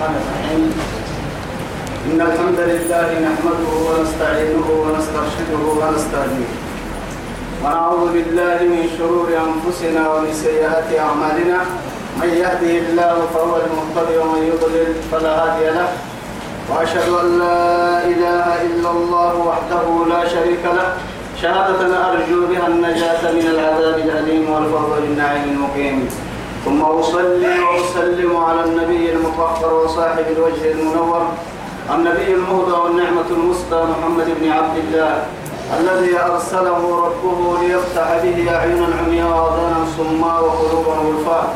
إن الحمد لله نحمده ونستعينه ونسترشده ونستهديه. ونعوذ بالله من شرور أنفسنا ومن سيئات أعمالنا. من يهده الله فهو المهتدي ومن يضلل فلا هادي له. وأشهد أن لا إله إلا الله وحده لا شريك له. شهادة أرجو بها النجاة من العذاب الأليم والفضل بالنعيم المقيم. ثم أصلي وأسلم على النبي المطهر وصاحب الوجه المنور النبي المهدى والنعمة المسدى محمد بن عبد الله الذي أرسله ربه ليفتح به أعينا عمياء وآذانا صماء وقلوبا غلفاء.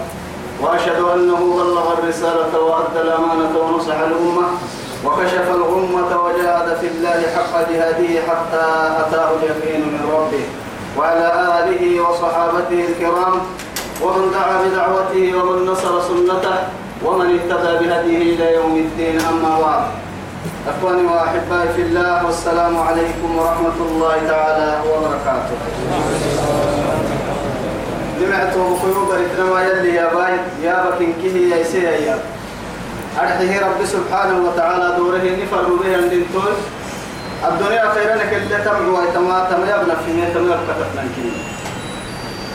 وأشهد أنه بلغ الرسالة وأدى الأمانة ونصح الأمة وكشف الغمة وجاهد في الله حق جهاده حتى أتاه اليقين من ربه. وعلى آله وصحابته الكرام ومن دعا بدعوته ومن نصر سنته ومن اهتدى بهديه إلى يوم الدين أما بعد. أخواني وأحبائي في الله والسلام عليكم ورحمة الله تعالى وبركاته. جمعت بخيوب إتنما يلي يا باي يا بكين كيه يا سيا يا. أرحيه رب سبحانه وتعالى دوره نفر به أن دنتون الدنيا خيرا لك اللي تمعوا ويتما تم يبنى في مية تم يبقى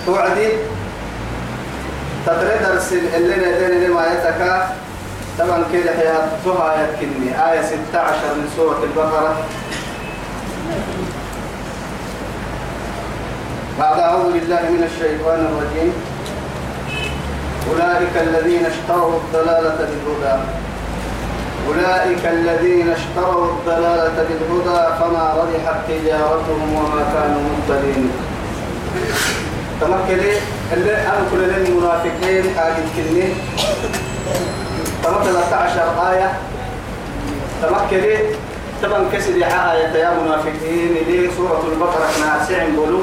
توعدي تدري درس اللي ندين لما يتكا طبعا كده حياتها يكني آية 16 من سورة البقرة. بعد أعوذ بالله من الشيطان الرجيم. أولئك الذين اشتروا الضلالة بالهدى. أولئك الذين اشتروا الضلالة بالهدى فما ربحت تجارتهم وما كانوا مهتدين. تمكن اللي أنا كل المنافقين قاعد كني. تمكن 13 آية. تمكن طبعا كسر آية يا منافقين. اللي سورة البقرة ناسع بولو.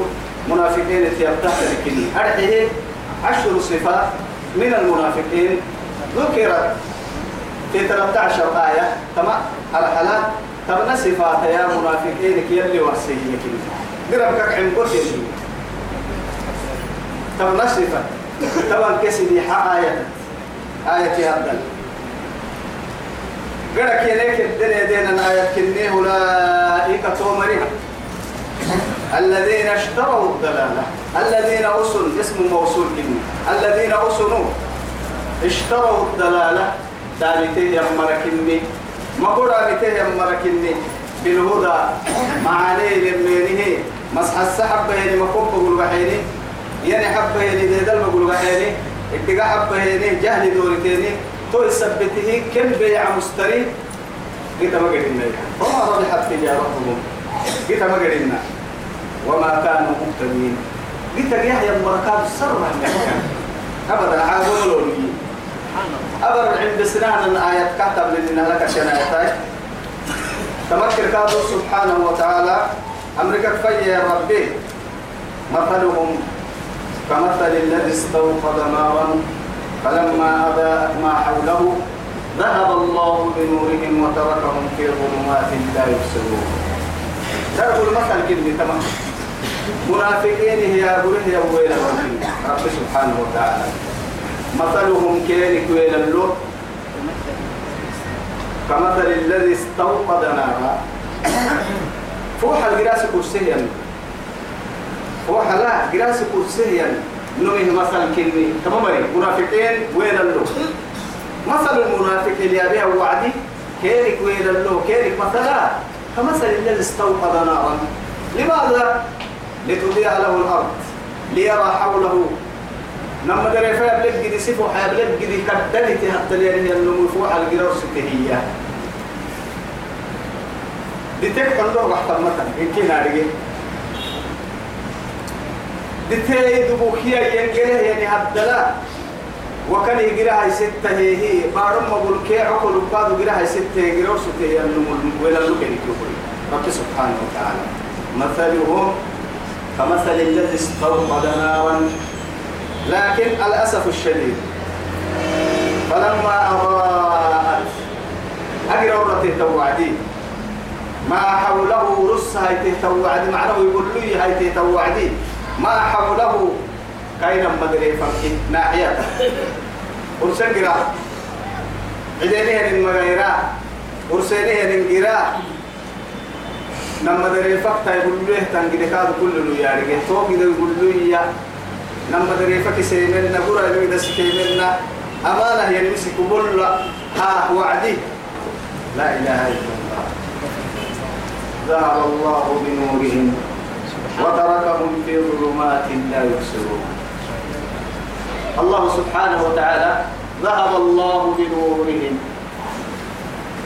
منافقين تيبتح لكني أرحيه عشر صفات من المنافقين. ذكرت في 13 آية. تمام؟ على حالات تبنى صفات يا منافقين كي اللي ورسيه لكني قرب كعم قتل تبنى صفة طبعا كسر آية. آية هذا قرأ كينيك الدنيا دينا آية كنيه أولئك تومرها الذين اشتروا الضلالة. الذين أسن اسم موصول كني. الذين أسنوا اشتروا الضلالة. دالته يمركني ما قرأ بته يمركني بالهدى. معاني لمنه مسح السحب هني مكوب بقول يعني حب هني ديدل بقول بحيني اتقى حب هني جهل دورتيني تو يثبته كم بيع مستري. قلت ما قلنا وما ربحت تجارتهم قلت ما قلنا وما كانوا مهتدين قلت يحيى المركات السر أبدا عاقلوا لي أبر عند سنان آيات كتب لنا لك شنايتاي تمكر كادو سبحانه وتعالى. أمريكا في يا ربي. مثلهم كمثل الذي استوقد نارا فلما أضاءت ما حوله ذهب الله بنورهم وتركهم في ظلمات لا يبصرون. تعرفوا المثل كلمة تمام. منافقين هي أقوله يا ويل رب سبحانه وتعالى. مثلهم كينك ويل اللو. كمثل الذي استوقد نارا. فوح الجراس كرسيا. فوح لا جراس كرسيا نويه مثل كلمة. تمام منافقين ويل اللو؟ مثل المنافق اللي أبيها وعدي كينك ويل اللو؟ كينك مثلا؟ كمثل الذي استوقد نارا. لماذا؟ لتضيء له الأرض. ليرى حوله. نما دري فيها بلد جدي سفو حيا بلد جدي كدلت حتى لي النمو فوق على الجرار ستهية دي تك عندو رحت مثلا يمكن أرجع دي تي دبوكيا ينجره يعني هدلا وكان يجرها ستة هي هي. بارم مقول كي عقل بعض يجرها ستة يجروا ستة النمو ولا لوكي رب سبحانه وتعالى. مثلهم كمثل الذي استوقد نارا. لكن الأسف الشديد. فلما أضاءت أقرأ رتي توعدي ما حوله رص هاي توعدي معناه يقول لي هاي توعدي ما حوله كاين مدري فرق ناحية. ورسل قراء عدينيه المغيرة ورسينيه الانقراء لما دري فكتا يقول له تنقل كاد كل له يا رجال توقي يقول له يا لما دري فك سيمنا. قرأ يقول سيمنا. أمانة هي المسك بول ها وعدي. لا إله إلا الله. ذهب الله بنورهم. وتركهم في ظلمات لا يبصرون. الله سبحانه وتعالى ذهب الله بنورهم.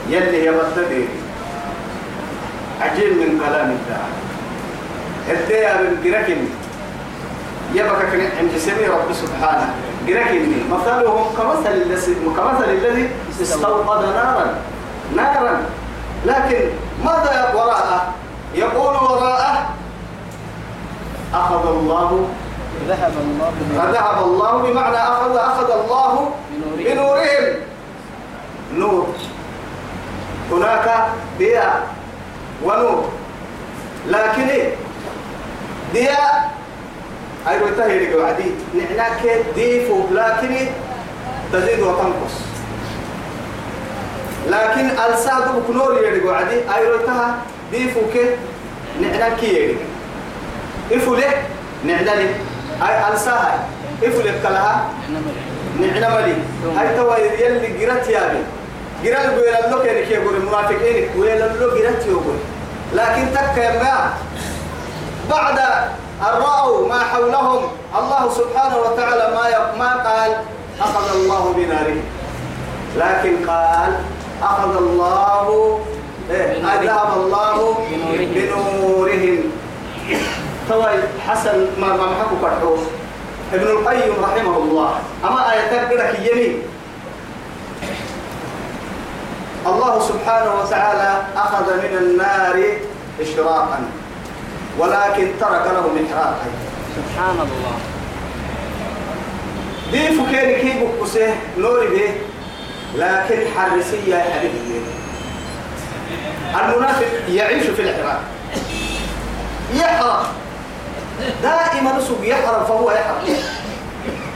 يلي يبتدي عجيب من كلام الله. الديا من قركن. يبقى عند سمي رب سبحانه. قركني مثلهم كمثل الذي كمثل الذي استوقد نارا. نارا. لكن ماذا وراءه؟ يقول وراءه أخذ الله ذهب الله فذهب الله بمعنى أخذ أخذ الله بنورهم. نور. هناك ضياء ونور. لكن؟ ضياء أيوة تهيرك وعدي نعناك ضيف لكن؟ تزيد وتنقص. لكن الساد بكنور يرجع وعدي أيوة تها ضيفك نعناك يرجع إفلك نعنالي أي ألساها إفلك كلها نعنملي هاي توا يلي قرأت يابي قرأت ويلا لو كان كي يقول المنافقين ويلا لو قرأت يقول. لكن تك ما بعد أن ما حولهم الله سبحانه وتعالى ما ما قال أخذ الله بناره لكن قال أخذ الله إيه ذهب الله بنورهم. توي حسن ما ما محكو كرحو ابن القيم رحمه الله. أما آية كده يمين. الله سبحانه وتعالى أخذ من النار إشراقا ولكن ترك له محراقا. سبحان الله دي فكين كي بكسه نوري به لكن حرسية يا حبيبي. المنافق يعيش في الإحراق يحرق. دائما سوق يحرق فهو يحرق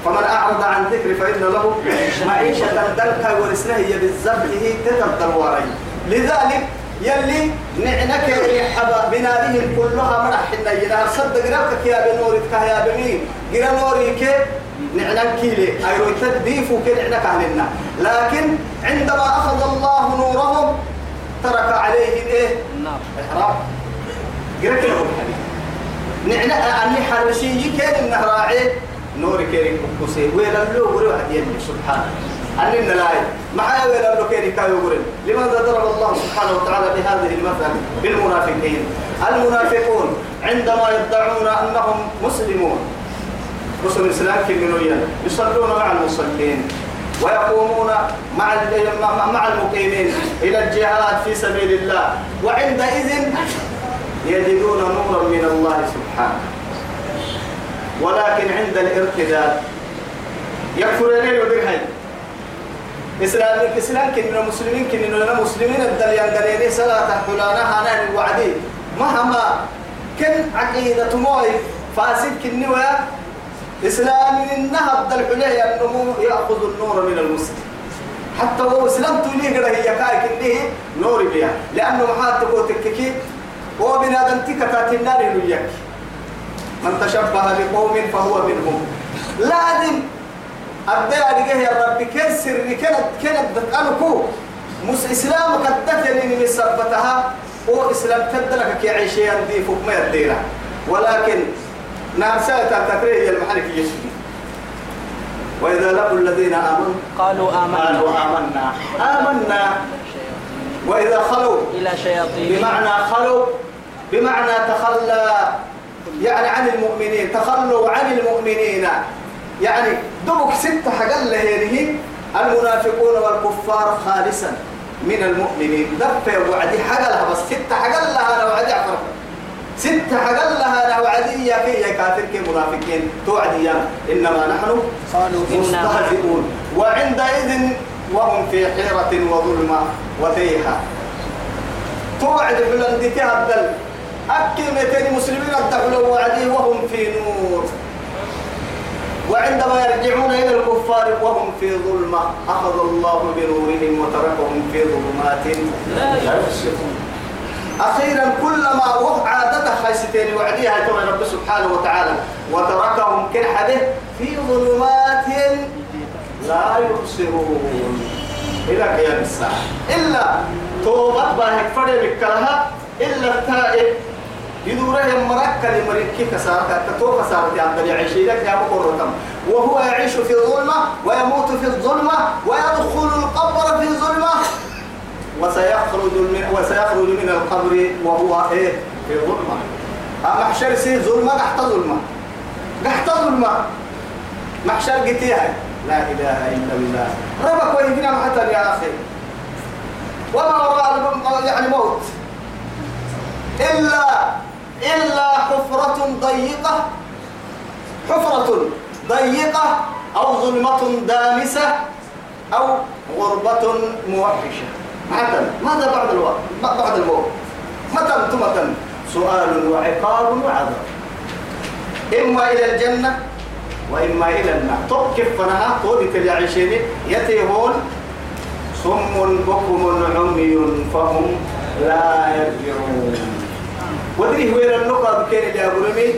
فمن أعرض عن ذكر فإن له معيشة دلكا ورسنه هي بالزبط تتبدل وري لذلك يلي نعنك حبا بنادهم كلها مرحنا ينا صدق ربك يا بنورك يا بمين قرا نورك نعنك كيلي أي تديفوا كي نعنك أهلنا. لكن عندما أخذ الله نورهم ترك عليهم إيه؟ النار. إحرام. قرا كلهم نعنا أني حرسي كان النهراعي نور كيري كوسي ويلا لو وري واحد يلي سبحانه. أننا لا معايا ويلا لو كيري كاي يقول لماذا ضرب الله سبحانه وتعالى بهذه المثل بالمنافقين؟ المنافقون عندما يدعون أنهم مسلمون. مسلم الإسلام كمنويا يصلون مع المصلين ويقومون مع مع- المقيمين إلى الجهاد في سبيل الله. وعندئذ يجدون نورا من الله سبحانه. ولكن عند الارتداد يكفر ليل ودرهم إسلام إسلام كنا مسلمين كنا مسلمين. الدليان قليل صلاة حلانا هنا الوعدي مهما كن عقيدة موي فاسد كنوا إسلام النهض الحليه النمو يأخذ النور من المسلم. حتى هو إسلام تولي قد هي كاي كنه نور بها لأنه محاتك وتككي هو بنادم تكتات النار يليك من تشبه بقوم فهو منهم. لازم أبدأ أدقى يا ربي كن سر كانت كانت دقانكو مس إسلام كدتني من سبتها هو إسلام تدلك كي عيشي عندي فوق ما يدينا. ولكن سألت تكريه المحرك يشفي. وإذا لقوا الذين آمنوا قالوا قالوا آمنا آمنا آمنا وإذا خلوا إلى شياطين. بمعنى خلوا بمعنى تخلى يعني عن المؤمنين تخلوا عن المؤمنين. يعني دبك ستة حقل هذه المنافقون والكفار خالصا من المؤمنين. دب وعدي حقلها بس ستة حقلها لو وعدي عفرك ستة حقلها لو وعدي يا كي كافر كي منافقين. توعدي يا إنما نحن مستهزئون. وعندئذ وهم في حيرة وظلمة وتيها توعد بلندتها الدل. أكل ميتين مسلمين الدخل وعدي وهم في نور. وعندما يرجعون إلى الكفار وهم في ظلمة أخذ الله بنورهم وتركهم في ظلمات. لا يبصرون أخيرا كلما وقع عادته خيستين وعديها كما رب سبحانه وتعالى وتركهم كالحده في ظلمات لا يبصرون. إلى قيام الساعة إلا توبة باهك فرد بكلها إلا التائب. يدوره مركة لمريكي كسارة. كتو كسارة يعني يعيش لك يا مقرطم وهو يعيش في الظلمة ويموت في الظلمة ويدخل القبر في ظلمة وسيخرج من وسيخرج من القبر وهو إيه؟ في ظلمة. محشر سي ظلمة تحت ظلمة. تحت ظلمة. محشر قتيها لا إله إلا الله. ربك ويهنا محتى يا أخي. وما وراء يعني موت. إلا إلا حفرة ضيقة. حفرة ضيقة أو ظلمة دامسة أو غربة موحشة. متى ماذا بعد الوقت بعد الموت؟ متى متى؟ سؤال وعقاب وعذاب. إما إلى الجنة وإما إلى النار توقف فنها تودي تلعيشين يتيهون صم بكم عمي فهم لا يرجعون. ودري وين النقطة بكين اللي أقولني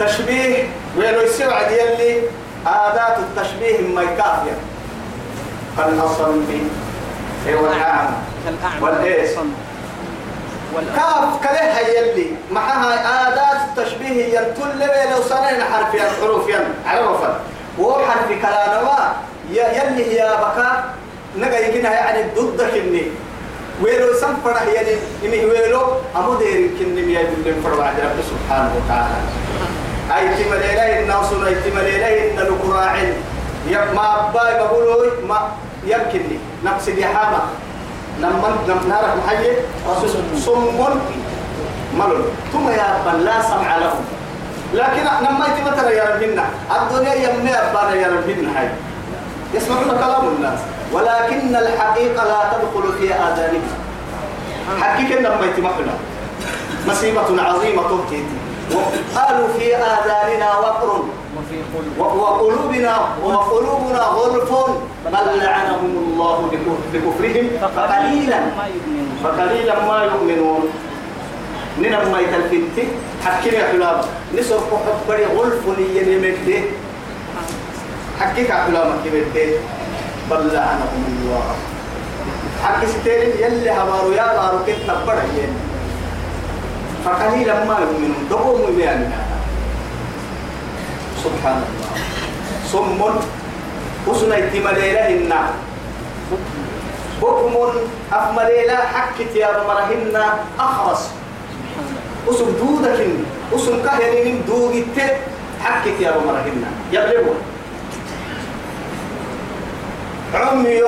تشبيه وين يسوع يلي آدات التشبيه ما يكافية. كالأصم والأعمى والإيش؟ كاف كله يلي معها آدات التشبيه ينتل لو سنين حرفيا حروفيا عرفا. وهو حرف كلامه يلي هي بكا نجا يمكنها يعني ضدك إني ويلو سنفرح يعني إني ويلو أمو دير كني ميا يقول فرع بعد رب سبحانه وتعالى. أي تمر إليه الناس أي تمر إليه إن القراعين يا ما باي بقولوا ما يمكنني. نفس اليحامة لما لما نعرف محيي. صم ملل. ثم يا بل لا سمع لهم. لكن لما يتم ترى يا ربنا الدنيا يمني أبانا يا ربنا هاي يسمعون كلام الناس. ولكن الحقيقة لا تدخل في آذانهم حقيقة لما يتم مصيبة عظيمة تبكي. وقالوا في آذاننا وقر. وقلوبنا وقلوبنا غلف بل لعنهم الله بكفرهم فقليلا. فقليلا ما يؤمنون. ننا ما يتلفنتي حكينا يا حلام نسر حبري غلف ينمده حكيك يا حلام كبده بل لعنهم الله. حكي ستيرين يلي هبارو يا بارو نبرا فقليلا ما يؤمنون. دقوم يعني سبحان الله صم وسنا يتمليلا إنا بكم أفمليلا حكت يا مرهن أخرس. وسم دودك وسم كهرين دودت حكت يا مرهن. يبلغون. عمي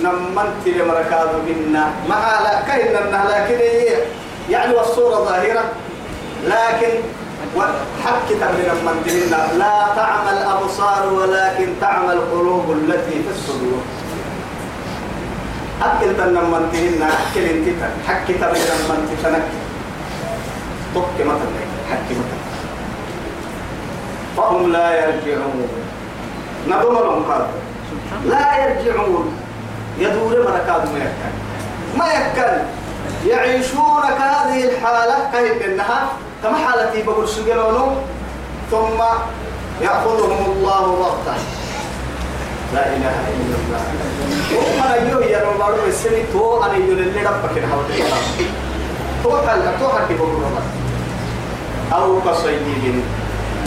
نمنت لمركاد منا مع لا كهن لكن يعني والصورة ظاهرة. لكن وحكت من المنتهين لا تعمى الأبصار ولكن تعمى القلوب التي في الصدور. أكل تن المنتهين أكل انت حكت من المنتهين طك مثلا حكي مثلا فهم لا يرجعون. نظم لهم قال لا يرجعون. يدور مركاد ما يكل ما يكل يعيشون كهذه الحالة كهي إنها؟ كما حالتي بقول سجلونو ثم يأخذهم الله بغتة لا إله إلا الله. وما يجوا يا رب الله السنة تو أنا يجوا اللي ربك الحوض. تو حال تو حد بقول أو كصيدين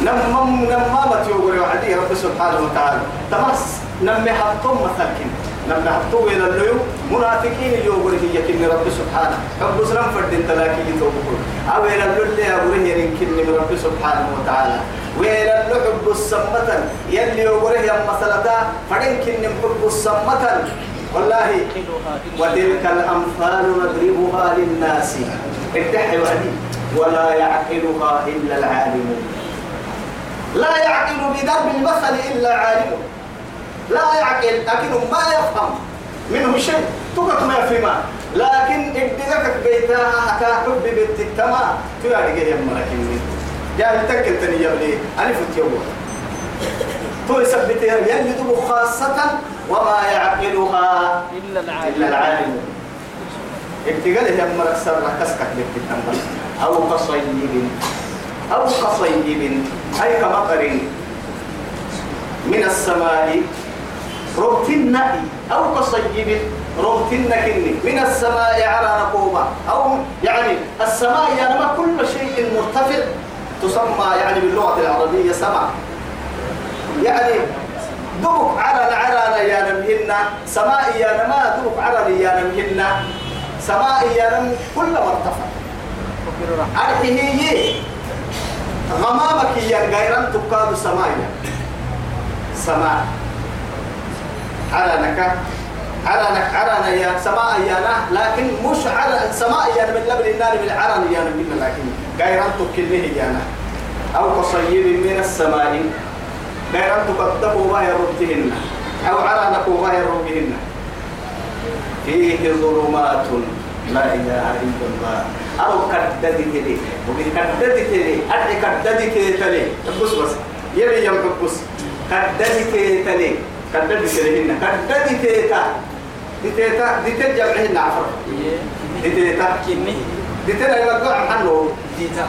نمم نمامة يقول وعدي رب سبحانه وتعالى. تمس نمي حطم مثلكن نمي حطم إلى الليو منافقين يقول هي كن رب سبحانه. رب سلام فرد تلاكي يتوبكم أو إلى اللي يقول هي كن رب سبحانه وتعالى. وإلى اللحب السمة يلي يقول هي مسألة فدين كن حب السمة والله وتلك الأمثال نضربها للناس. اتحي وعدي ولا يعقلها إلا العالمون لا يعقل بضرب المثل إلا عالم. لا يعقل لكنه ما يفهم منه شيء. تقط ما يفهمه لكن ابدلك بيتها حكا حب بالتكتما تياري جاي يمرك جاهل تكل تني يبلي ألف تيوه تو يثبتها دبو خاصة وما يعقلها إلا العالم. إلا العالم. ابتقال هي مرك سر كسكك بالتنبل أو كصيب أو كصيب أي كمطر من السماء ربتنا أو كصيب ربتنا كني. من السماء على نقوبة أو يعني السماء يعني كل شيء مرتفع. تسمى يعني باللغة العربية سماء. يعني دبك على على يا نمهن. سماء يا نما دبك على يا نمهن. سماء يا نم كل مرتفع. أرحيه غمامك يا غيران تقاد سماء. سماء. على نك على نك على يا سماء يا نه لكن مش على سماء يا من لبن النار بالعرن يا من لكن غيران تكله يا نه أو كصيب من السماء غير أن تكتبوا ما أو على نكو ما يردهن فيه ظلمات لا إله إلا الله. أو كددت لي وبكددت لي أدي كددت لي. بس بس يبي يم بس. كددت لي. كددت لهن كددت تا ديتا ديتا جمعهن عفر ديتا كني ديتا لا يبقى عنه ديتا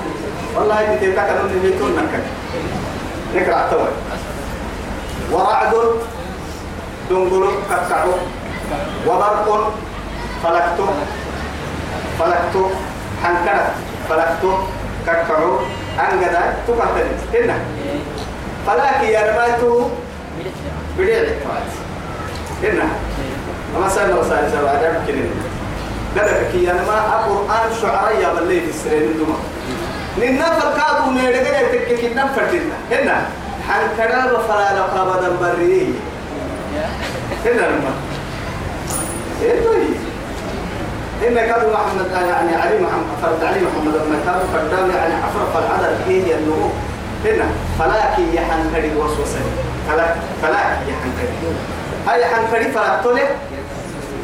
والله ديتا كانوا يميتون نكك نقرأ توي ورعد دنقل كتعو وبرق فلكتو فلكتو حنكرت فلكتو كتعو أنقذ تكتل هنا فلاك يا رماتو بديع هنا. أما سألنا وسائل سبعة عدم كنين قدك كي أنا ما القرآن شعراء يا بلي في السرين دوما ننا فالكادو نيرجع يتكك نم فتنا هنا. حنكرا بفلا لقى بدن بري. هنا لما. إيه هنا كادو محمد يعني علي محمد فرد علي محمد لما كادو فردام يعني عفرف العدد هي النمو هنا. فلاكي يحنكري وسوسة فلاك فلاك يحنكري هاي حنكري فلاكتولي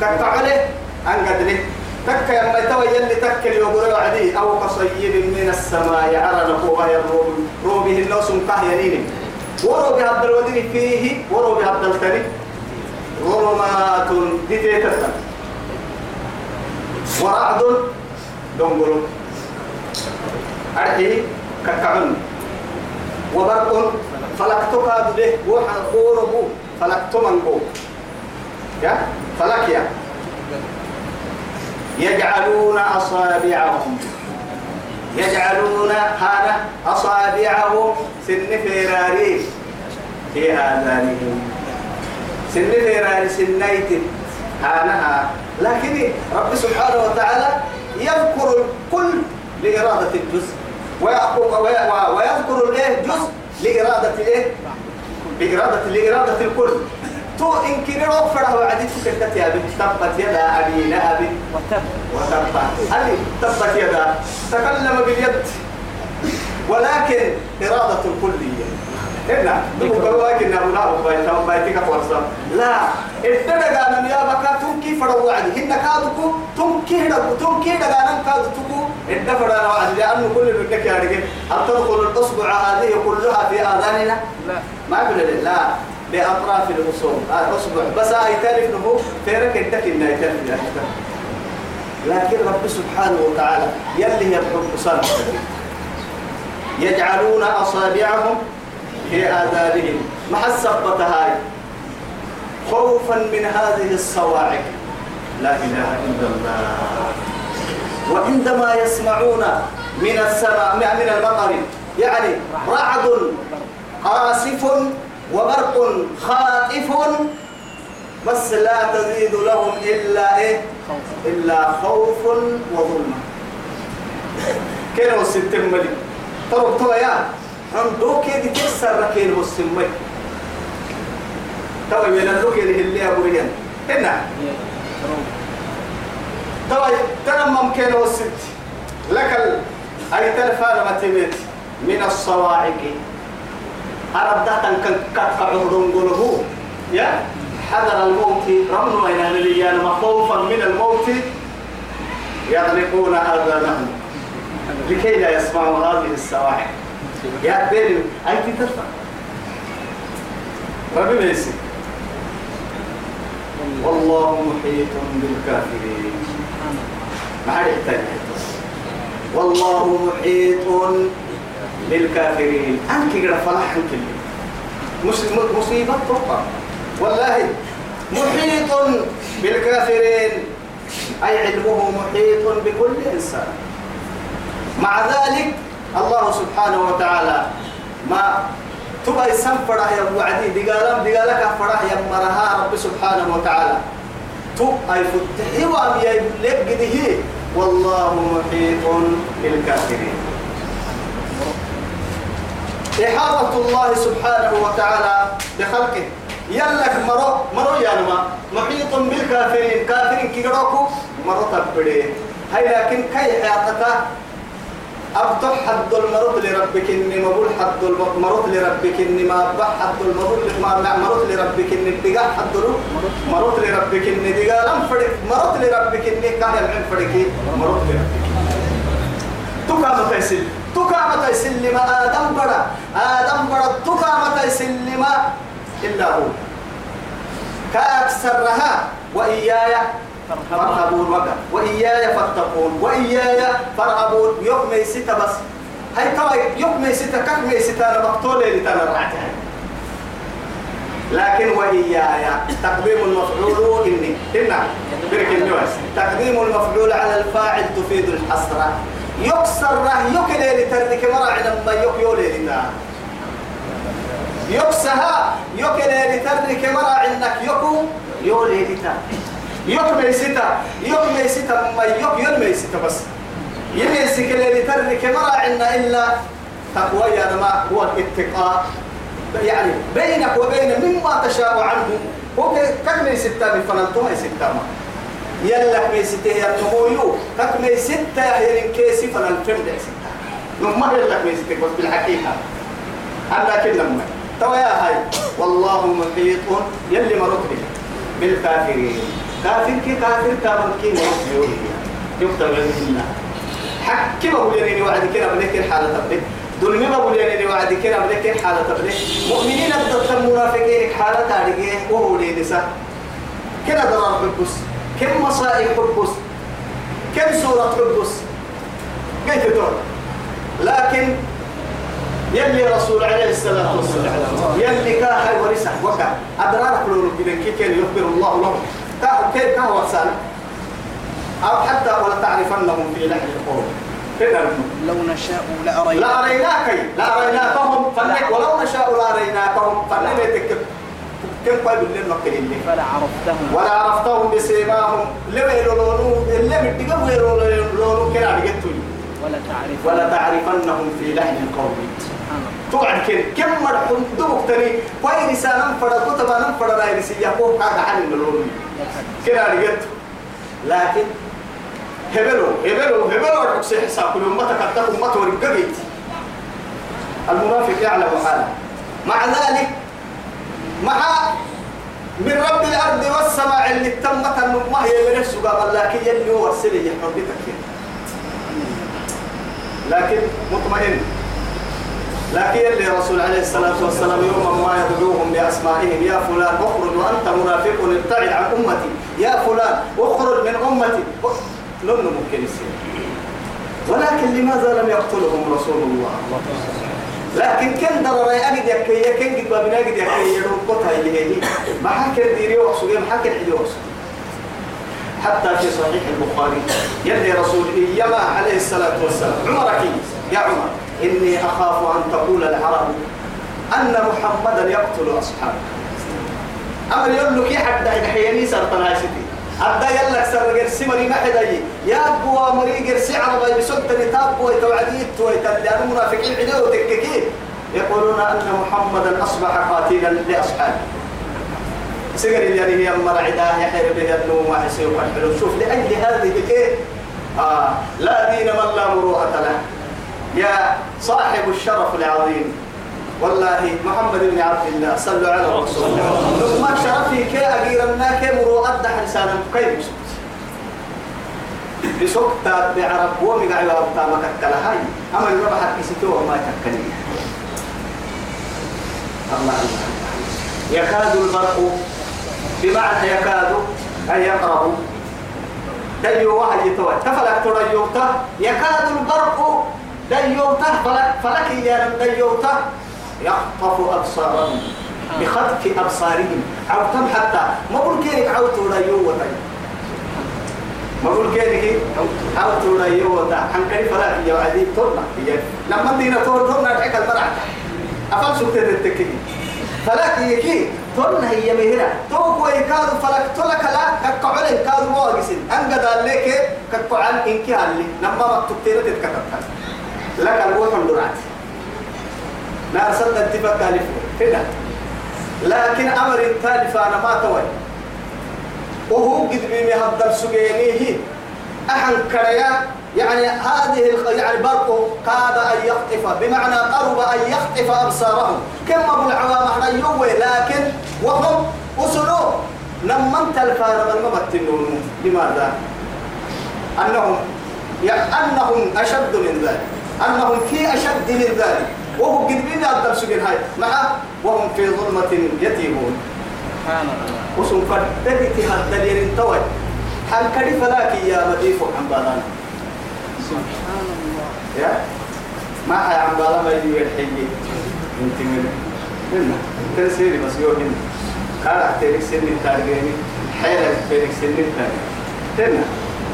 كتعولي أنقدري تك يا ما توي يلي أو كصيب من السماء. على نقوها الروب روبه الناس كهينين ورو بعبد الودين فيه. ورعد دنقل. أرحي. ككعن وبرق فلكتك به وحن خوربو فلكت منقو يا؟ فلك يا. يجعلون أصابعهم. يجعلون هذا أصابعهم سن فراري في آذانهم سن فراري سنيت. هانها لكن رب سبحانه وتعالى يذكر الكل لإرادة الجزء. ويذكر الايه جزء لإرادة الايه بإرادة لإرادة الكل. تو إن كنا رفعه وعدت كتت يا بنت تبت يدا أبي لهب وتب وتبت. أبي تبت يدا. تكلم باليد. ولكن إرادة الكلية هنا دو بواك إن أبو نار بايتا بايتك فرصة لا. إتنا قانا يا بكا تنكي فروا وعدي هنا كادوكو تنكي هنا تنكي قانا كادو تكو إتنا فروا وعدي لأنه كل من لك يا رجل. هل تدخل الأصبع هذه كلها في آذاننا؟ لا. ما بقول لا. بأطراف الأصول. أصبع. بس هاي تعرف إنه فيرك الدك إنه يتعرف لكن رب سبحانه وتعالى يلي يبحث صنع يجعلون أصابعهم في آذانهم. مع السبة هاي. خوفا من هذه الصواعق. لا إله إلا الله. وعندما يسمعون من السماء من المطر يعني رعد قاصف وبرق خاطف بس لا تزيد لهم إلا إيه؟ إلا خوف وظلمة كانوا ستين ملي طرق يا عندو كده تكسر ركين والسمي طبعا من اللوك اللي اللي أبوريان هنا طبعا ترمم كانوا الست لك. أي تلفان ما تميت من الصواعق. أردت أن كتف عهدهم قلوه يا حذر الموت. رمنا إلى نبيان مخوفا من الموت. يغلقون آذانهم لكي لا يسمعوا هذه السواعق يا بيري أي ترفع ربي بيسي والله محيط بالكافرين. ما يحتاج والله محيط بالكافرين. أنك قد فلاح أنك مصيبة طبعا والله محيط بالكافرين. أي علمه محيط بكل إنسان. مع ذلك الله سبحانه وتعالى ما تبقى يسنفر يا وعدي دقالم دقالك فرح يا مرها رب سبحانه وتعالى. تبقى يفتحي وأم يلقى هي والله محيط بالكافرين. إحاطة الله سبحانه وتعالى بخلقه. يلك مرو مرو يا نما. محيط بالكافرين. كافرين كي مرو تبدي هاي لكن كي حياتك؟ أبطح حد المرض لربك إني مبول حد المرض لربك إني ما أبح حد المرض ما مرض لربك إني دقا حد مرض لربك إني دقا لم فرق. مرض لربك إني كان يمعن فرقي مرض لربك. تكا متى يسل تكا متى يسل ما آدم برا. آدم برا تكا متى يسل ما إلا هو. كأكثرها وإياي. فارهبون وقع. وإياي فاتقون وإياي فارهبون. يوم يسيت بس. هاي ترى يوم يسيت كم يسيت؟ أنا مقتول اللي تنرعتها لكن وإياي تقديم المفعول إني هنا برك النواس تقديم المفعول على الفاعل تفيد الحسرة. يكسر ره يكل لتردك مرع لما يك يولي لتا يكسها يكل لتردك مرع إنك يكو يولي لتا يوم ميسيتا يوم ميسيتا ما يوم يوم ميسيتا بس. يميسك اللي ترك ما عندنا إلا تقوى يا ما هو الاتقاء. يعني بينك وبين مما تشاء عنه هو كم ميسيتا بفنانتو ميسيتا ما. يلا ميسيتا يا تمويو كم ميسيتا يا إنكيسي فنانتو ميسيتا؟ ما يلا ميسيتا بس بالحقيقة. أنا كنا ما. توا يا هاي والله محيط يلي مرت به بالكافرين. كافر كي كافر تامن كي يكتب لنا حكي ما بقولي وعد كنا بنك حالة تبلي دول ما بقولي وعد كنا بنك حالة تبلي مؤمنين ضد المنافقين حالة تاريخ وهو لي نساء كنا ضرر حبس كم مصائب حبس كم سورة حبس كيف تقول لكن يلي رسول عليه الصلاة والسلام يلي كاها ورسح وكا. أدرار كلون كده كي يخبر الله لهم؟ كيف كان وصل أو حتى ولا تعرفنهم في لحن القول. لو نشاء لأريناك. لأريناك لأريناكهم ولو نشاء لأريناكهم. فنك كم قلب اللي نقلين فلا عرفتهم. ولا عرفتهم بسيماهم. لما يلولونو اللي متقوا يلولونو كنا عرفتوا ولا تعرف ولا تعرفنهم في لحن القول. توعد كن كم مرحون دوك تاني وين سانم فرد كتب نم فرد رأي رسيا فوق كاga عن اللون كده رجعت لكن هبلو هبلو هبلو ركسي حساب كل ما تكتب ما تورجيت المنافق يعلم حاله مع ذلك مع من رب الأرض والسماء اللي تمت ما هي من قال لكن يلي هو السلي بتكين لكن مطمئن. لكن اللي رسول عليه الصلاة والسلام يوم ما يدعوهم بأسمائهم يا فلان اخرج وأنت منافق ابتعد عن أمتي. يا فلان اخرج من أمتي. لن ممكن يصير. ولكن لماذا لم يقتلهم رسول الله؟ لكن كن درر أجد يكي كن قد بابنا أجد يكي قطع اللي هي ما حكى ديري وقصو ما حكى وقصو. حتى في صحيح البخاري يلي رسول إيما عليه الصلاة والسلام عمرك يا عمر إني أخاف أن تقول العرب أن محمدا يقتل أصحابه. أمر يقول لك حد حيني سرطان سيدي أبدا يلك سر جرسي مري ما حدا يا أبو مري جرسي عربي بسنت نتاب ويتوعديت ويتلان منافقين عدو تككي يقولون أن محمدا أصبح قاتلا لأصحابه. سجر اللي هي مرعدة يحير به النوم وحسيب الحلو شوف لأجل هذه الإيه آه لا دين من لا مروءة له. يا صاحب الشرف العظيم. والله محمد بن عبد الله صلوا على رسول الله ما شرفي كي أجيرنا كي مروءة ده حسانا كيف بسكتة بعرب ومي قاعد يوابطا ما هاي أما الربح كسيتو ما تكني الله الله. يكاد البرق بمعنى يكاد أن يقرب. ديو واحد يتوى تفلك تريوته يكاد البرق ديوته فلك فلك يا ديوته. يخطف أبصارهم بخطف أبصارهم. أو تم حتى ما بقول كينك عوتوا ريوته ما بقول كينك عوتوا ريوته حنكري فلك يا وعدي تورنا لما دينا تور تورنا تحك المرعى أفل سكتة التكي فلك يكي تورنا هي مهرة. توك ويكاد فلك تلك لا كقعل كاد مواجسين أنقذ عليك كقعل إنك علي. لما مكتوبتين تتكتبت لك الروح الدرعات. نار سد اتفاق تالف كده لكن أمر التالف أنا ما توي. وهو قد بيمي هدر سجينيه أحن كريا يعني هذه. يعني برقه كاد أن يخطف. بمعنى قرب أن يخطف أبصارهم. كما أبو العوام يوي لكن وهم وصلوا لما انت الفارغ المبتنون لماذا؟ أنهم يعني أنهم أشد من ذلك. أنهم في أشد من ذلك. وهو قد بين الدرس هاي. مع وهم في ظلمة يتيمون. سبحان الله وسن فدتي هالدليل توي حن كدي فلاك يا مديفو عن بالانا سبحان الله يا؟ ما حي عن بالا ما يجي الحجي انت من هنا تنسيري بس يو هنا. قال احترق سن التارجيني حيلك بينك سن التارجيني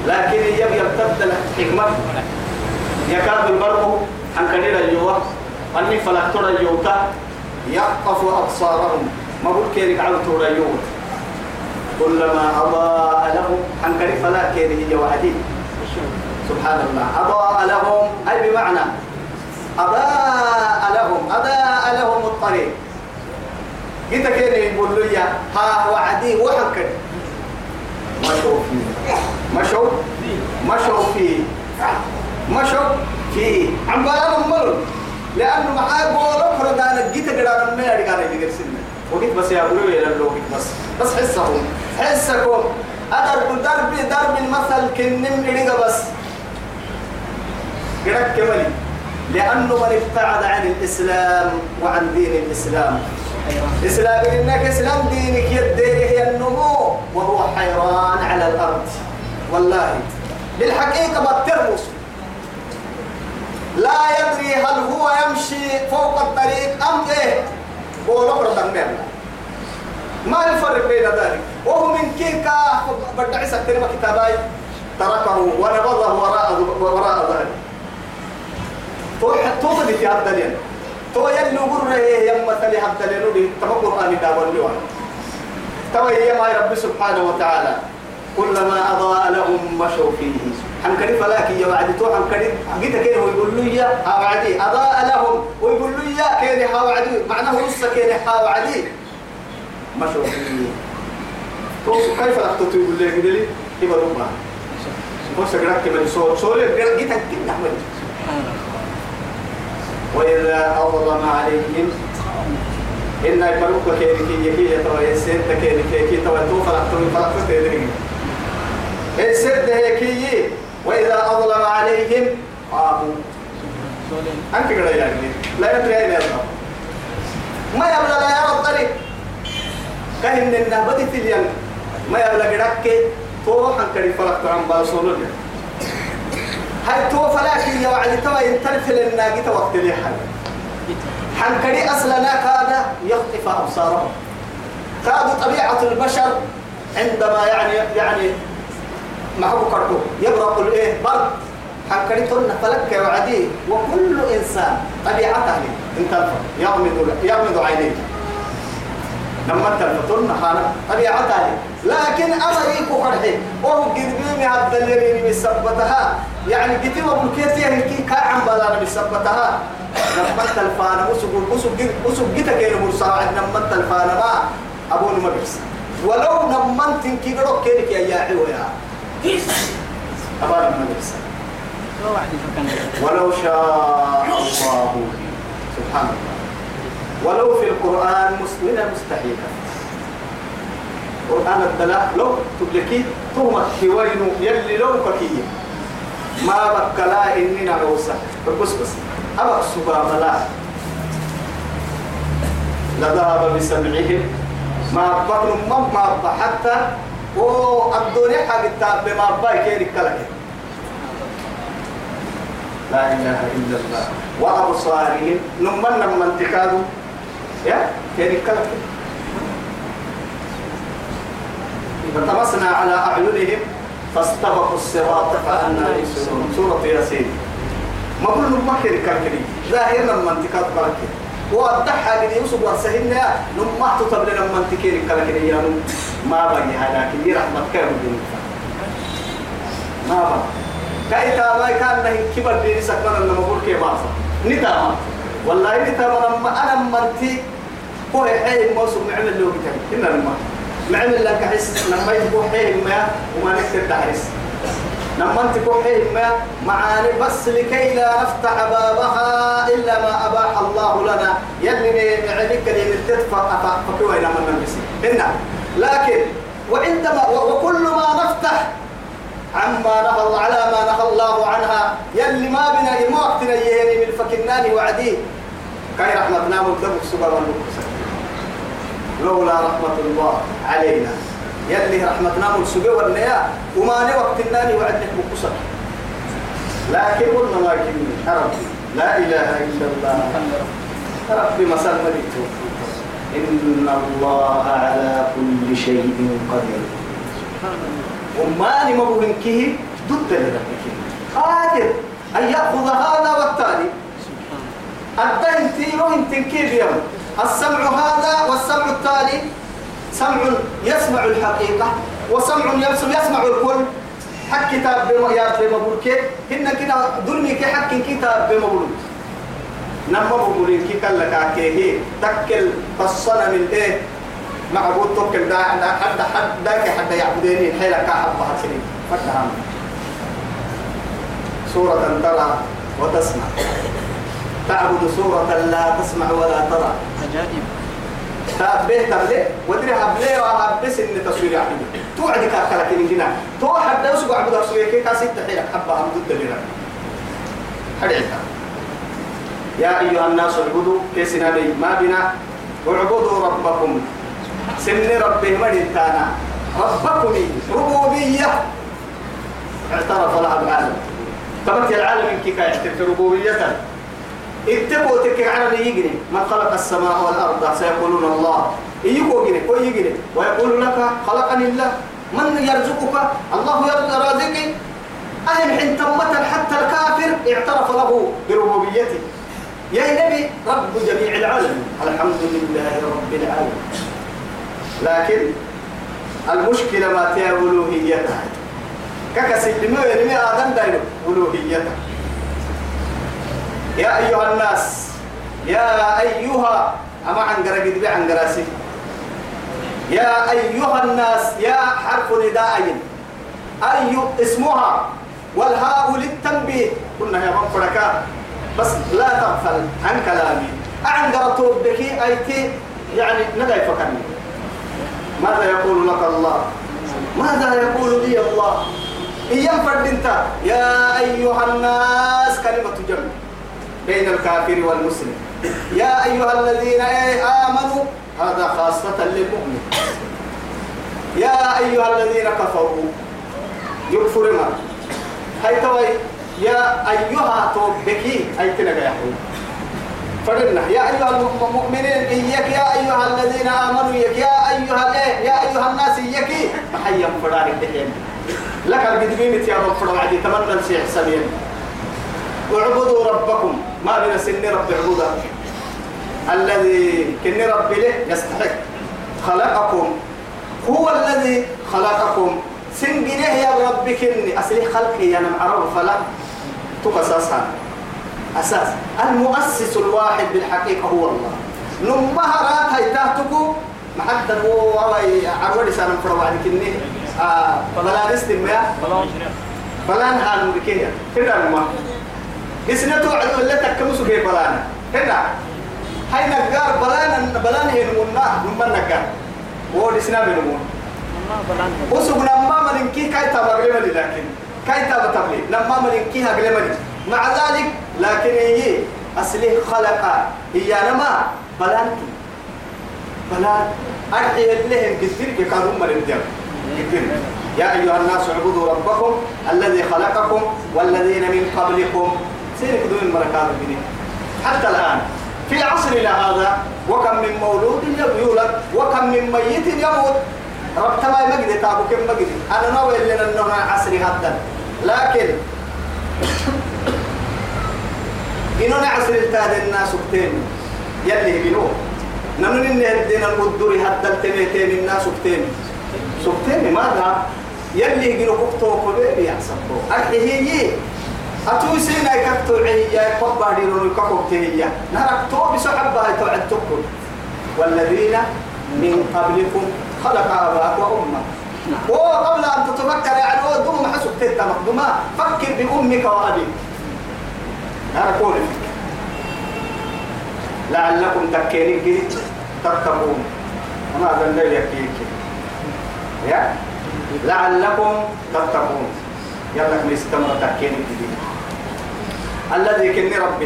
لكن يب يبتبدل حكمة. يكاد البرق عن كدير الجوا أني فلك ترى اليوتا يخطف أبصارهم. ما بقول كيرك على ترى اليوت كلما أضاء لهم عن كدير فلا كيرك جوادي سبحان الله. أضاء لهم. أي بمعنى. أضاء لهم. أضاء لهم الطريق. جيت كده يقول لي ها وعدي وحكد مشوا فيه مشوا مشوا فيه مشوا فيه عم بالهم ملل لأنه معاه بولو فردان جيت قدر ما يرجع يجي سنة. وقيت بس يا أبوي إلى اللوك بس. بس حسهم حسكم. أدرب درب درب المثل كنم إرجع بس. قرأت كمالي لأنه من ابتعد عن الإسلام وعن دين الإسلام. إسلام إنك إسلام دينك يدينه هي النمو وهو حيران على الأرض. والله بالحقيقة بترمس لا يدري هل هو يمشي فوق الطريق أم إيه. بولو ما الفرق بين ذلك. وهو من كيكا. بدع سكتنا كتاباي. تركه ونبضه وراء وراء بدي في هذا الدليل. تو يلي قرر يم مثلي هذا الدليل. دي تما قرآن داول لي تو هي ما رب سبحانه وتعالى. كلما أضاء لهم مشوا فيه. حن كريم فلاك يا وعدي تو حن كريم جيت كده هو يقول لي يا وعدي أضاء لهم. ويقول لي يا كده ها وعدي معناه نص كده ها وعدي مشوا فيه تو كيف أخطط يقول لي؟ كده لي كيف ربما بس قرأت كمان سول سول جيت كده أحمد وإذا أظلم عليهم. إن يبلوك كيركي يكي يتوى. يسير تكيركي يكي توى توفى لحتوى فلقت تدري السد هيكي وإذا أظلم عليهم قاموا. أنت قد يعني لا يدري أين يظلم. ما يبلغ لا يرى الطريق كهن النهبة تلين. ما يبلغ ركي توحا كريم فلقت عن بارسولون هاي تو فلاكي يا وعد توا ينترف للناقي وقت لي حل. حنكري أصلنا كاد يخطف أبصارهم. كاد طبيعة البشر عندما يعني يعني ما هو كرتو. يبرق الإيه؟ برد حنكري تن فلك وعدي. وكل إنسان طبيعته انت يغمض يغمض عينيه لما تلفتن خانا طبيعتها لكن أمريك قرحي وهو قد بيمي هذا اللي بسبتها يعني قتي وبلكيتي هيكي. كاعم بلانا بسبتها لما تلفانا. وسوق وسوق وسوق جيتا كيلو مرساعد. لما تلفانا ما. أبون ما ولو لما تنكي قرق كيلك يا يا واحد فكان ولو شاء الله. سبحان الله. ولو في القرآن مسلمين مستحيلا قرآن الدلاء لو تبلكي توما كيوينو يلي لو ككي ما بكلا إني نعوسا بس بس. أبقى سبا ملا لذهب بسمعهم. ما ما ما حتى الدنيا حق التاب ما باي كيرك كلك لا إله إلا الله. وأبصارهم نمن من تكادوا يا كيرك كلك فطمسنا على أعينهم فاستبقوا الصراط فأنا يبصرون. سورة ياسين. ما كل ما كيرك كلك ظاهرنا من تكاد كلك وأدحى قد يوسف ورسهنا نما تطب لنا من تكير كلك يا ما بني هذا كبير رحمة كيف ما بني. كايتا ما كان نه كبر دي سكنا لما بقول كيف باسا نتا والله نتا ما. أنا منتي هو حي موسم معمل له كتاب إن لما. معمل لك حس. لما يبقى حي ما وما نكتب تحرس لما أنت ما معاني بس لكي لا نفتح بابها إلا ما أباح الله لنا. يلي معلك اللي تدفع. فكوي لما نلبسي هنا لكن وعندما وكل ما نفتح عما نهى على ما نهى الله عنها يلي ما بنا ما وقتنا يهني من فكناني وعديه. كاي رحمتنا مكتب سبحان لولا رحمة الله علينا. يلي رحمتنا من سبي والنيا وما وقت الناني وعدك بقصر لكن قلنا يكلمني ربي لا إله إلا الله. ربي مسال ملك إن الله على كل شيء قدير. وما مبولن كيه؟ ضد لربك قادر أن يأخذ هذا والتالي. الدين انتن كيف يوم السمع هذا والسمع التالي. سمع يسمع الحقيقة وسمع يسمع الكل. حق كتاب يا بمقول كي هن كده دلمي كي حق كتاب بمقول نما بقولين كي كلا كاكيه تكل تصنا من إيه؟ معبود توكل دا حد حد داك حد يعبديني. حيلا كاحب بحسنين فتهم سورة ترى وتسمع. تعبد سورة لا تسمع ولا ترى. عجائب. تابه تبلي ودري هبلي وهبس ان تصوير يعني توعد كاكلك من هنا تو حد يسوق عبد الرسول كي كاسيت تحيلك حبه ضد لنا حديثا يا أيها الناس اعبدوا كيسنا بي ما بنا. اعبدوا ربكم. سن ربي مدتانا ربكم ربوبية. اعترف لها العالم تبت العالم كي كايعترف ربوبيته اتقوا تك على يجري. من خلق السماء والأرض سيقولون الله. يجوا يجري ويقول لك خلقني الله. من يرزقك؟ الله يرزق رازقي أهل حين تمت حتى الكافر اعترف له بربوبيته. يا نبي رب جميع العالم الحمد لله رب العالمين. لكن المشكلة ما تيا ألوهيتها ككسل لما يرمي آدم دايلو ألوهيتها يا أيها الناس يا أيها أما عن قرقد بي عن قراسي يا أيها الناس يا حرف نداء أي اسمها؟ والهاء للتنبيه. قلنا يا من بس لا تغفل عن كلامي. عن قرطوب بك أيتي؟ يعني ندى فكرني ماذا يقول لك الله؟ ماذا يقول لي الله؟ إيام فرد انت. يا أيها الناس كلمة جمع بين الكافر والمسلم. يا أيها الذين آمنوا هذا خاصة للمؤمن. يا أيها الذين كفروا يكفر ما؟ هاي توي. يا أيها توبكي. أي تلقى يحوي فرنا. يا أيها المؤمنين إياك يا أيها الذين آمنوا إياك يا أيها الإيه يا أيها الناس إياك. محيا فرارك دحين لك القدمين يا رب فرعدي تمنى الشيء سبيل واعبدوا ربكم. ما بين سن رب عبودا الذي كن رب له يستحق خلقكم. هو الذي خلقكم. سن جنيه يا كني. أصلي خلقي أنا معرف فلا. تقصصها أساس. المؤسس الواحد بالحقيقة هو الله. نمهرات هاي تهتكو محتى هو عروة لسان فروا عن كني. آه فلا نستمع فلان هان بكيه كده ما قسنا توعد ولا تكمسوا كيف بلانا كده هاي نجار بلانا بلانا هي نمنا نمنا نجار هو دسنا بنمون. وسبنا ما من كي كاي لي لكن. كاي تبغى لما من كي هقول لي مع ذلك لكن هي أصله خلق هي نما بلان بلان أرحي لهم كثير كانوا من الدم كثير يا أيها الناس اعبدوا ربكم الذي خلقكم والذين من قبلكم. سيرك دون مركات بني حتى الآن. في عصرنا هذا وكم من مولود يولد وكم من ميت يموت. رب تما مجد تابو كم مجد. أنا نوي لنا أنه عصري هذا لكن إننا عصر التاد الناس كتين يلي بنو نمن إن الدين القدر حتى التميتين الناس كتين سكتين ماذا يلي بنو كتو كبير يحسبه أكي هي أتو سينا يكتو عيا قبا ديرون يكتو تهيا نهرك تو بسحبها يتوعد تكل والذين من قبلكم خلق آباء وأمة وقبل أن تتفكر يعني دم حسب تتا مقدما فكر بأمك وأبيك. أنا أقول لعلكم تكينين تتقون وما هذا الليل يكيك يا؟ لعلكم تتقون يلا كم استمر تكينين الذي كن رب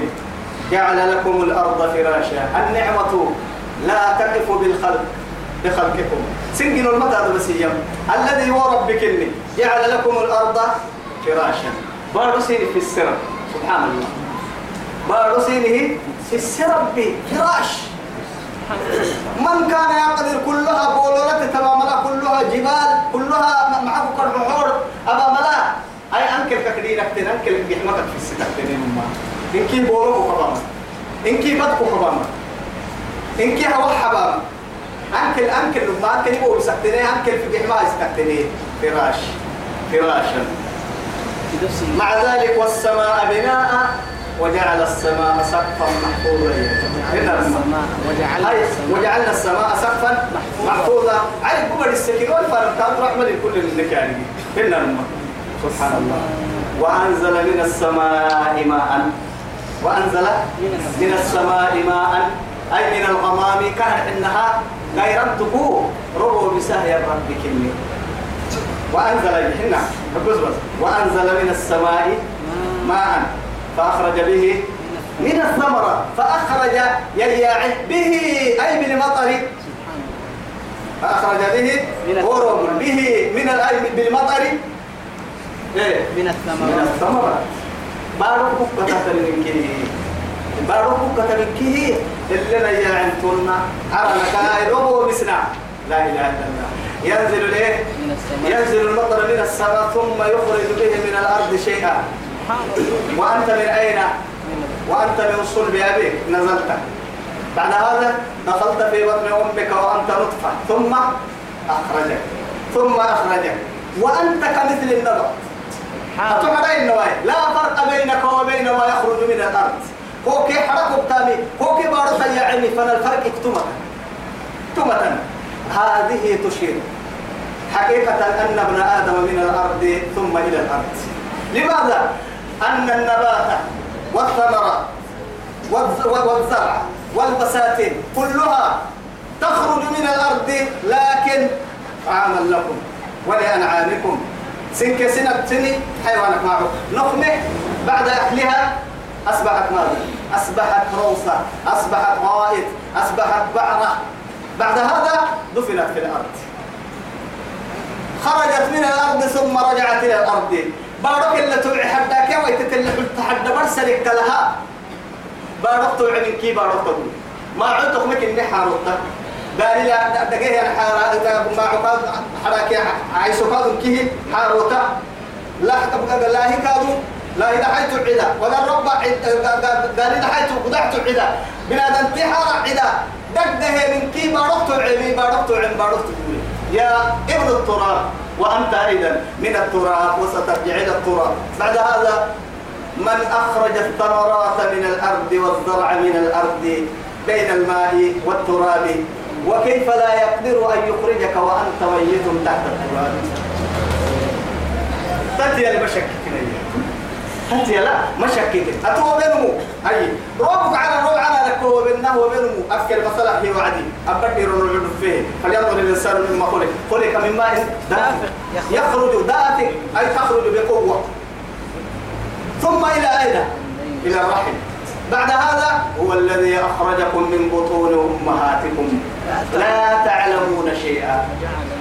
جعل لكم الأرض فراشا. النعمة لا تقف بالخلق بخلقكم. سنجن المدى بس الذي هو ربك إني جعل لكم الأرض فراشا. بارو في السر سبحان الله. بارو في السر فراش. من كان يقدر كلها بولولات تماما كلها جبال كلها معه كالبحور أبا ملا. أي أنكل ككدير أكتن أنكل بيحمك في السكة تنين إنكي بولو كباما إنكي بدكو كباما إنكي هوا حباما أنكل أنكل ما أنكل يقول سكتني أنكل في بيحما سكتني فراش. فراشا مع ذلك والسماء بناء وجعل السماء سقفا محفوظا. وجعلنا السماء وجعلنا السماء سقفا محفوظا. على كبر السكين والفرق كان رحمة لكل النكاري هنا سبحان الله وأنزل من السماء ماء. وأنزل من السماء ماء. أي من الغمام كان إنها غير تكو ربو بسهي الرب كني. وأنزل بس وأنزل من السماء ماء فأخرج به من الثمرة فأخرج يلياعه به أي بالمطر فأخرج به ورم به من الأي بالمطر إيه؟ من الثمرات من الثمرة. بارك بكتة من كيه بارك بكتة من كيه اللي نيا عنتنا أرنا كاي ربو بسنا. لا إله إلا الله. ينزل السماء ينزل المطر من السماء ثم يخرج به من الأرض شيئا. وأنت من أين؟ وأنت من صلب أبيك. نزلت. بعد هذا دخلت في بطن أمك وأنت نطفة. ثم أخرجك. ثم أخرجك. وأنت كمثل النبض. أتوقع النوايا لا فرق بينك وبين ما يخرج من الأرض. كوكي حرك بتامي كوكي بارو يا فأنا الفرق اكتمة اكتمة. هذه تشير. حقيقة أن ابن آدم من الأرض ثم إلى الأرض. لماذا؟ أن النبات والثمرة والز- والزرع والبساتين كلها تخرج من الأرض لكن عاما لكم ولأنعامكم. سنك سنة سني حيوانك معه نخمة بعد أكلها أصبحت ماذا؟ أصبحت روصة أصبحت غائط أصبحت بعرة. بعد هذا دفنت في الأرض. خرجت من الأرض ثم رجعت إلى الأرض. بارك اللي تبع حداك يا ويتت اللي قلت حد برسلك لها؟ بارك تبع من كي بارك ما عدتك مكن نحارتك قال لا دقيه أنا حارة ما عقاد حراك عيسو كادو كيه حاروتا لا تبقى لا هي كادو لا إذا حيث عدا ولا الرب قال إذا حيث قدعت عدا بنادم تحار عدا. دقه من كي بارك تعمي بارك تعم بارك تقول يا ابن التراب وأنت أيضا من التراب وسترجع إلى التراب. بعد هذا من أخرج الثمرات من الأرض والزرع من الأرض بين الماء والتراب وكيف لا يقدر أن يخرجك وأنت ميت تحت التراب؟ تأتي المشكك أنت لا مشكك أتوه بينمو هاي. روبك على روب على لك هو بينه وبينمو أفكر مثلا هي وعدي. أبدي رنو فيه. فلينظر الإنسان مما خلق. خلق من ماء دافق يخرج دافق أي تخرج بقوة. ثم إلى أين؟ إلى الرحم. بعد هذا هو الذي أخرجكم من بطون أمهاتكم. لا تعلمون شيئا.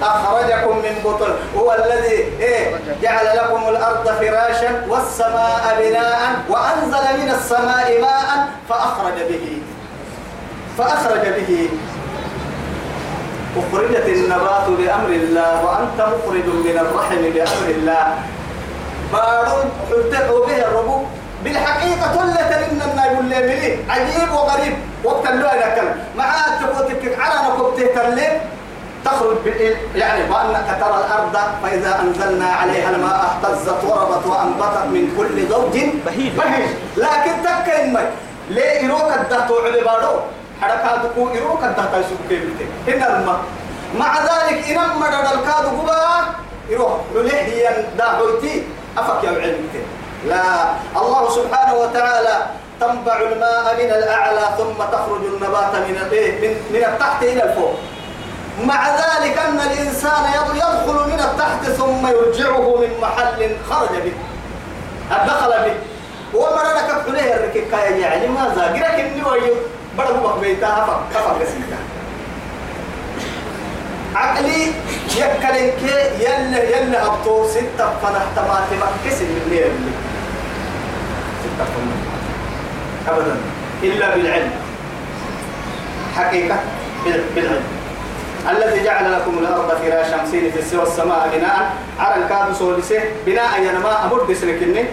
أخرجكم من بطن هو الذي إيه جعل لكم الأرض فراشا والسماء بناء وأنزل من السماء ماء فأخرج به. فأخرج به. أخرجت النبات بأمر الله وأنت مخرج من الرحم بأمر الله. بارون حلتقوا به الربو. بالحقيقة كل إن يقول لي ملي عجيب وغريب. وقت اللي أنا مع تقوتك على نقطة ترلي تخرج يعني وأنك ترى الأرض فإذا أنزلنا عليها الماء اهتزت وربت وأنبتت من كل زوج بهيج. بهيج. لكن تكين مي ليه إروك الدهتو عبادو حركاتكو إروك الدهتو سبكي هنا الماء مع ذلك إنما مدد الكادو قبا. يروح للحيا داعوتي أفك يا علمتين لا. الله سبحانه وتعالى تنبع الماء من الأعلى ثم تخرج النبات من الإيه؟ من, من التحت إلى الفوق. مع ذلك أن الإنسان يدخل من التحت ثم يرجعه من محل خرج به. دخل به. ومرنا كفله الركيكا يعني؟ ماذا؟ قرأك إنه بدأ بقى بيتها فك كفر كسيكا عقلي يكلنك يلا يلا أبطو ستة فنحت ما تمكس من الليل ستة فنحت. أبدا. إلا بالعلم. حقيقة. بالعلم. الذي جعل لكم الأرض فراشا سين في السماء بناء. على الكاد سولسه. بناء ينما أمر بسلكني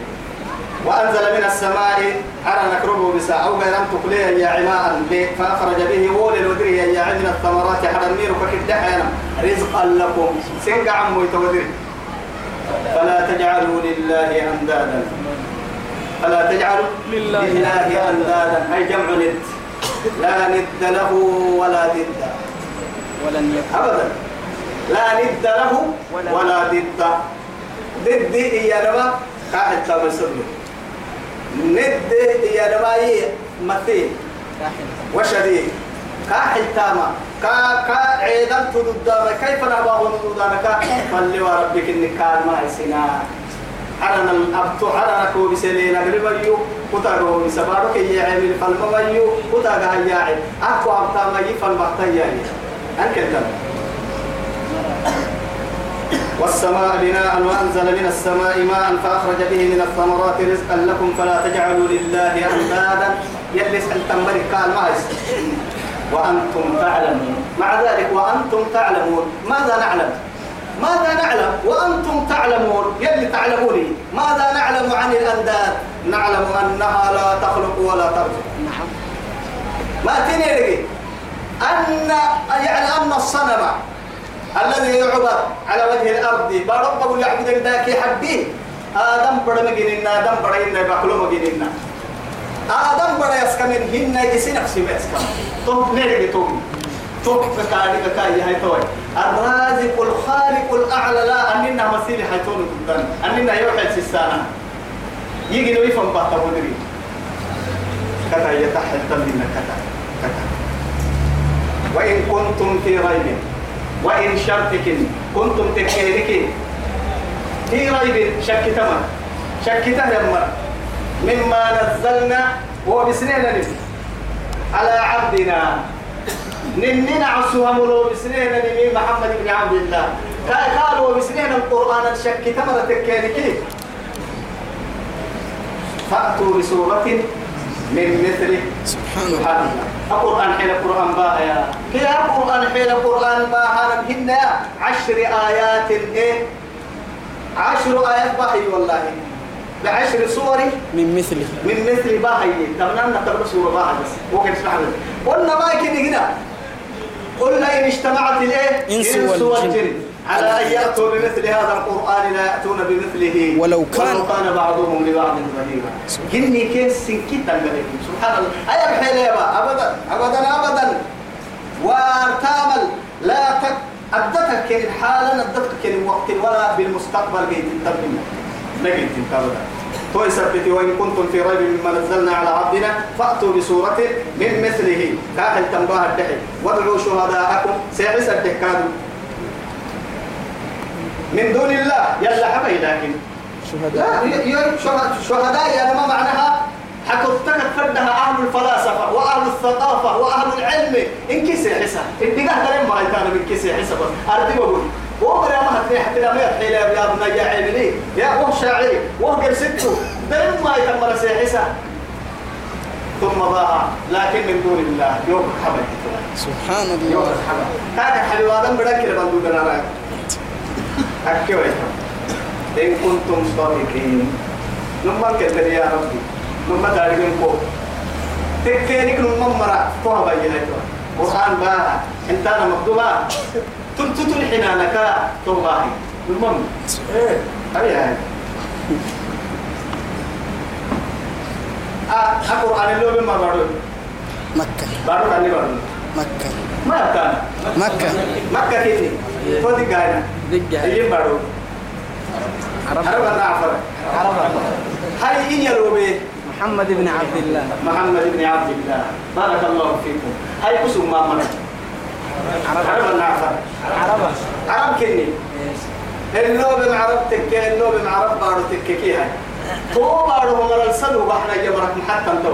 وأنزل من السماء على نكربه بساء أو غير أن تقليه يا عماء فأخرج به ولي الودري. يا من الثمرات حرمير فكدحنا رزقا لكم. سنق عمو يتودري. فلا تجعلوا لله أندادا. فلا تجعلوا لله لله أندادا. أي جمع ند. لا ند له ولا ضد. ولن أبدا. لا ند له ولا ضد. ضد يا نما قاعد تمسر ند يا مثيل كاحل وشديد كاحل تاما كا كا عيدا تدودانا كيف نباه ندودانا كا فاللي وربك إنك كان ما يسنا على الأبتو على نكو بسلينا قريبا كتاغو بسبارك يا عمل فالما يو كتاغا يا عمل أكو أبتا ما يفن بحتا يا أنك انت والسماء بناء وأنزل من السماء ماء فأخرج به من الثمرات رزقا لكم فلا تجعلوا لله أندادا. يلي سألتم ملك قال ما وأنتم تعلمون. مع ذلك وأنتم تعلمون. ماذا نعلم؟ ماذا نعلم؟ وأنتم تعلمون. يلي تعلموني. ماذا نعلم عن الأنداد؟ نعلم أنها لا تخلق ولا ترزق. نعم. ما تنيري أن يعني أن الصنم الذي يعبد على وجه الأرض. برب يعبد ذاك حدي آدم بڑا مجننا آدم بڑا إننا بقلو مجننا. آدم بڑا يسكمن هنا يسي نفسي بيسكم تو نيري تو تو كاري كاي هاي توي الرازق الخالق الأعلى لا أننا مسيري هاي تو قدام. أننا يوحد سيسانا يجي نو يفهم باتا مدري كذا يتحت منا كذا كذا وإن كنتم في ريب. وإن شرطك كنتم تكيرك في ريب شك تمام. شك تمام مما نزلنا هو بسنين نبي على عبدنا. نننا عصوها ملو بسنين نبي محمد بن عبد الله. قالوا بسنين القرآن الشك تمام تكيرك فأتوا بسورة من مثله سبحان الله. القرآن حين القرآن باها يا. كلا القرآن حين القرآن باها هن عشر آيات إيه؟ عشر آيات باهي والله. بعشر صور من مثله من مثل باهي تمنى نقرأ سورة باها بس. وكان سبحان الله قلنا ما يمكن هنا قلنا إن اجتمعت الإيه؟ إنس والجن. على أن يأتوا بمثل هذا القرآن لا يأتون بمثله. ولو كان- ولو كان بعضهم لبعض ظهيرا جني كيس سنكتا عليكم سبحان الله. أي با أبدا. أبدا أبدا. وتامل لا تك أدتك كن حالا أدتك كن وقت ولا بالمستقبل جيد تنتبه ما جيد تنتبه تو يثبت وإن كنتم في ريب مما نزلنا على عبدنا فأتوا بسورة من مثله. كاهل تنباه الدحي. وادعوا شهداءكم. سيحس الدكاد من دون الله. يلا حبي لكن لا شهداء شهداء يعني ما معناها؟ حكتك فدها أهل الفلاسفة وأهل الثقافة وأهل العلم. إن كسي حسا. إن قهر ما يتانا من كسي حسا بس. أردي بقول وقر يا مهد حتى لما يحيل يا ابن يا عيني يا وه شاعري وقر ستو دائما ما يتمر سيحسا ثم ضاع. لكن من دون الله. يوم حبك سبحان يوم الله حبك هذا حلو آدم بدك كده بندو أكيد إن كنتم صادقين. نما كتر يا ربي نما دارين كو. تكينك نما مرا فوها بينك قرآن با. انت أنا مكتوبة. تنتت الحنانك توباهي نما هيا هاي آه القرآن اللي بما بارو مكة. بارو كاني بارو مكة. كان مكة. مكة كيني فودي قاينا. دقة. اللي بارو عرب. عرب النعفر عرب. هاي إن يروبي محمد بن عبد الله. محمد بن عبد الله. بارك الله فيكم. هاي قسم ما منك عرب. عرب النعفر عرب. عرب كني. اللو بن عرب تك اللو بن عرب بارو تك كي هاي. تو بارو مر السدو بحنا جبرك محتى تو.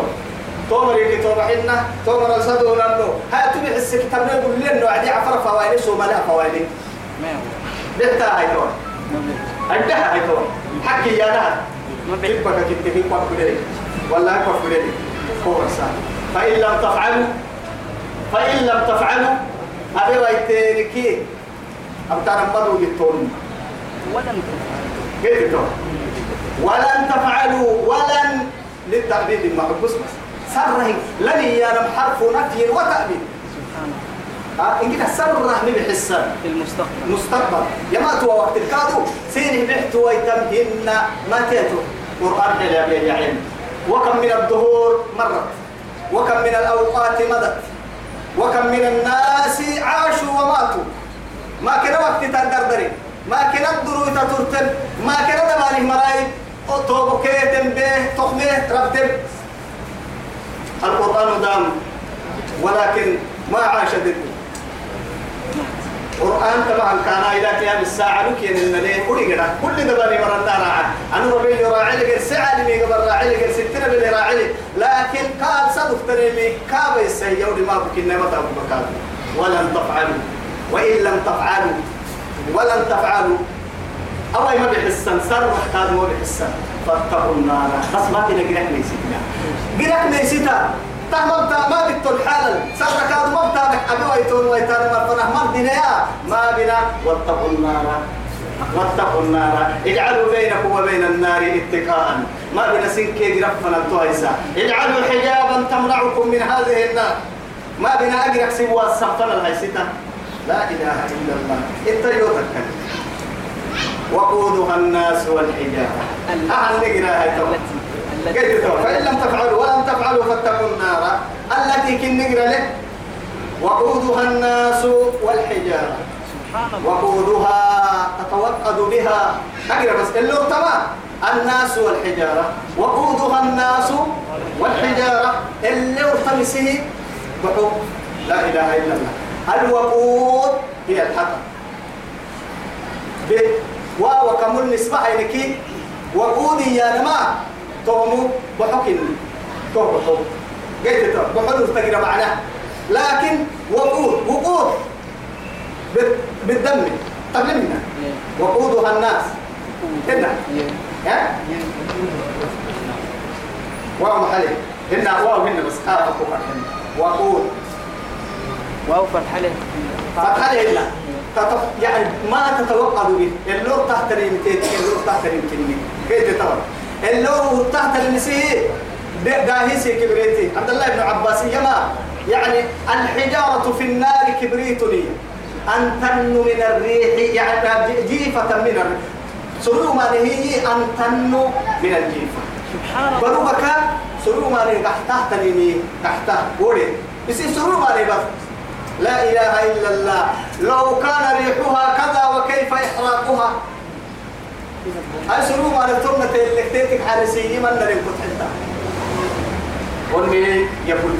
تو مريكي تو بحنا تو مر السدو نانو هاي تبي حس كتاب نقول لي انه عدي عفر فوائد سو مالها فوائد ما ما بي- عندها هاي تو حكي يا نهر ما بي- كيف بك كنت في قف ولا قف فإن لم تفعلوا فإن لم تفعلوا أبي ويتيركي أبتر بدو بالتون ولن له ولن تفعلوا ولن للتأبيد المحبوس بس سره لن ينم حرف نفي وتأبيد آه إن كده سره من بحسان في المستقبل. مستقبل. يما تو وقت الكادو. سين بحت ويتمهن ما تيتو. قرآن يا يا عين. وكم من الدهور مرت. وكم من الأوقات مضت. وكم من الناس عاشوا وماتوا. ما كان وقت تدردري ما كان الدرو تترتب. ما كان دماني مرايب. توبو كيتم به تخمه ربتم القرآن دام. ولكن ما عاش ضده. قرآن طبعا كان إلى قيام الساعة لكن ليه كل كده كل دباني مرنا راعى أنا ربي يراعي لك الساعة اللي قبل راعي لك الستين اللي راعي لك لكن قال صدق تريمي كاب السيء ودي ما بكنا ما تابو بكاد ولن تفعلوا. وإن لم تفعلوا. ولن تفعلوا. أو ما بحسن سر كان مو بحسن فاتقوا النار. بس ما كنا قرأ ميسيتنا ما أبي ويتون ويتان ما بنا واتقوا النار. واتقوا النار. اجعلوا بينكم وبين النار اتقاء. ما بنا سنكي قرفنا التويسا اجعلوا حجابا تمنعكم من هذه النار. ما بنا أقرأ سوى السقفنا الهيستا لا إله إلا الله. إنت يوتك وقودها الناس والحجارة. أهل نقرأ هاي فإن لم تفعلوا ولم تفعلوا فاتقوا النار التي كن نقرأ له. وقودها الناس والحجارة. وقودها تتوقد بها. أقرأ بس اللي تمام. الناس والحجارة. وقودها الناس والحجارة. اللي ارتمسه بحب لا إله إلا الله. الوقود هي الحطب ب واو كمل نسبة هينكي وقودي يا نما تومو بحكين تو بحب قلت بحلو تقرا معناه. لكن وقود وقود بال- بالدم. طب لمنا وقودها الناس. هنا. ها؟ واو محلي. هنا واو هنا بس. كاف هنا. وقود. واو فتح له فتح لي هنا. تتف... يعني ما تتوقع به. اللور تحت اليمتين اللور تحت اليمتين كيف تتوقع اللور تحت النسيه داهيسي كبريتي. عبد الله بن عباس يما يعني الحجارة في النار كبريت لي أن تنو من الريح يعني جيفة من الريح. سرور ما هي أن تنو من الجيفة. بروبك سرور ما تحت تنيني تحت وري يصير سرور ما بس. لا إله إلا الله. لو كان ريحها كذا وكيف إحراقها؟ هاي سرور ما نتمنى تلك تلك حارسية من نريد كنت حتى. والمي يقول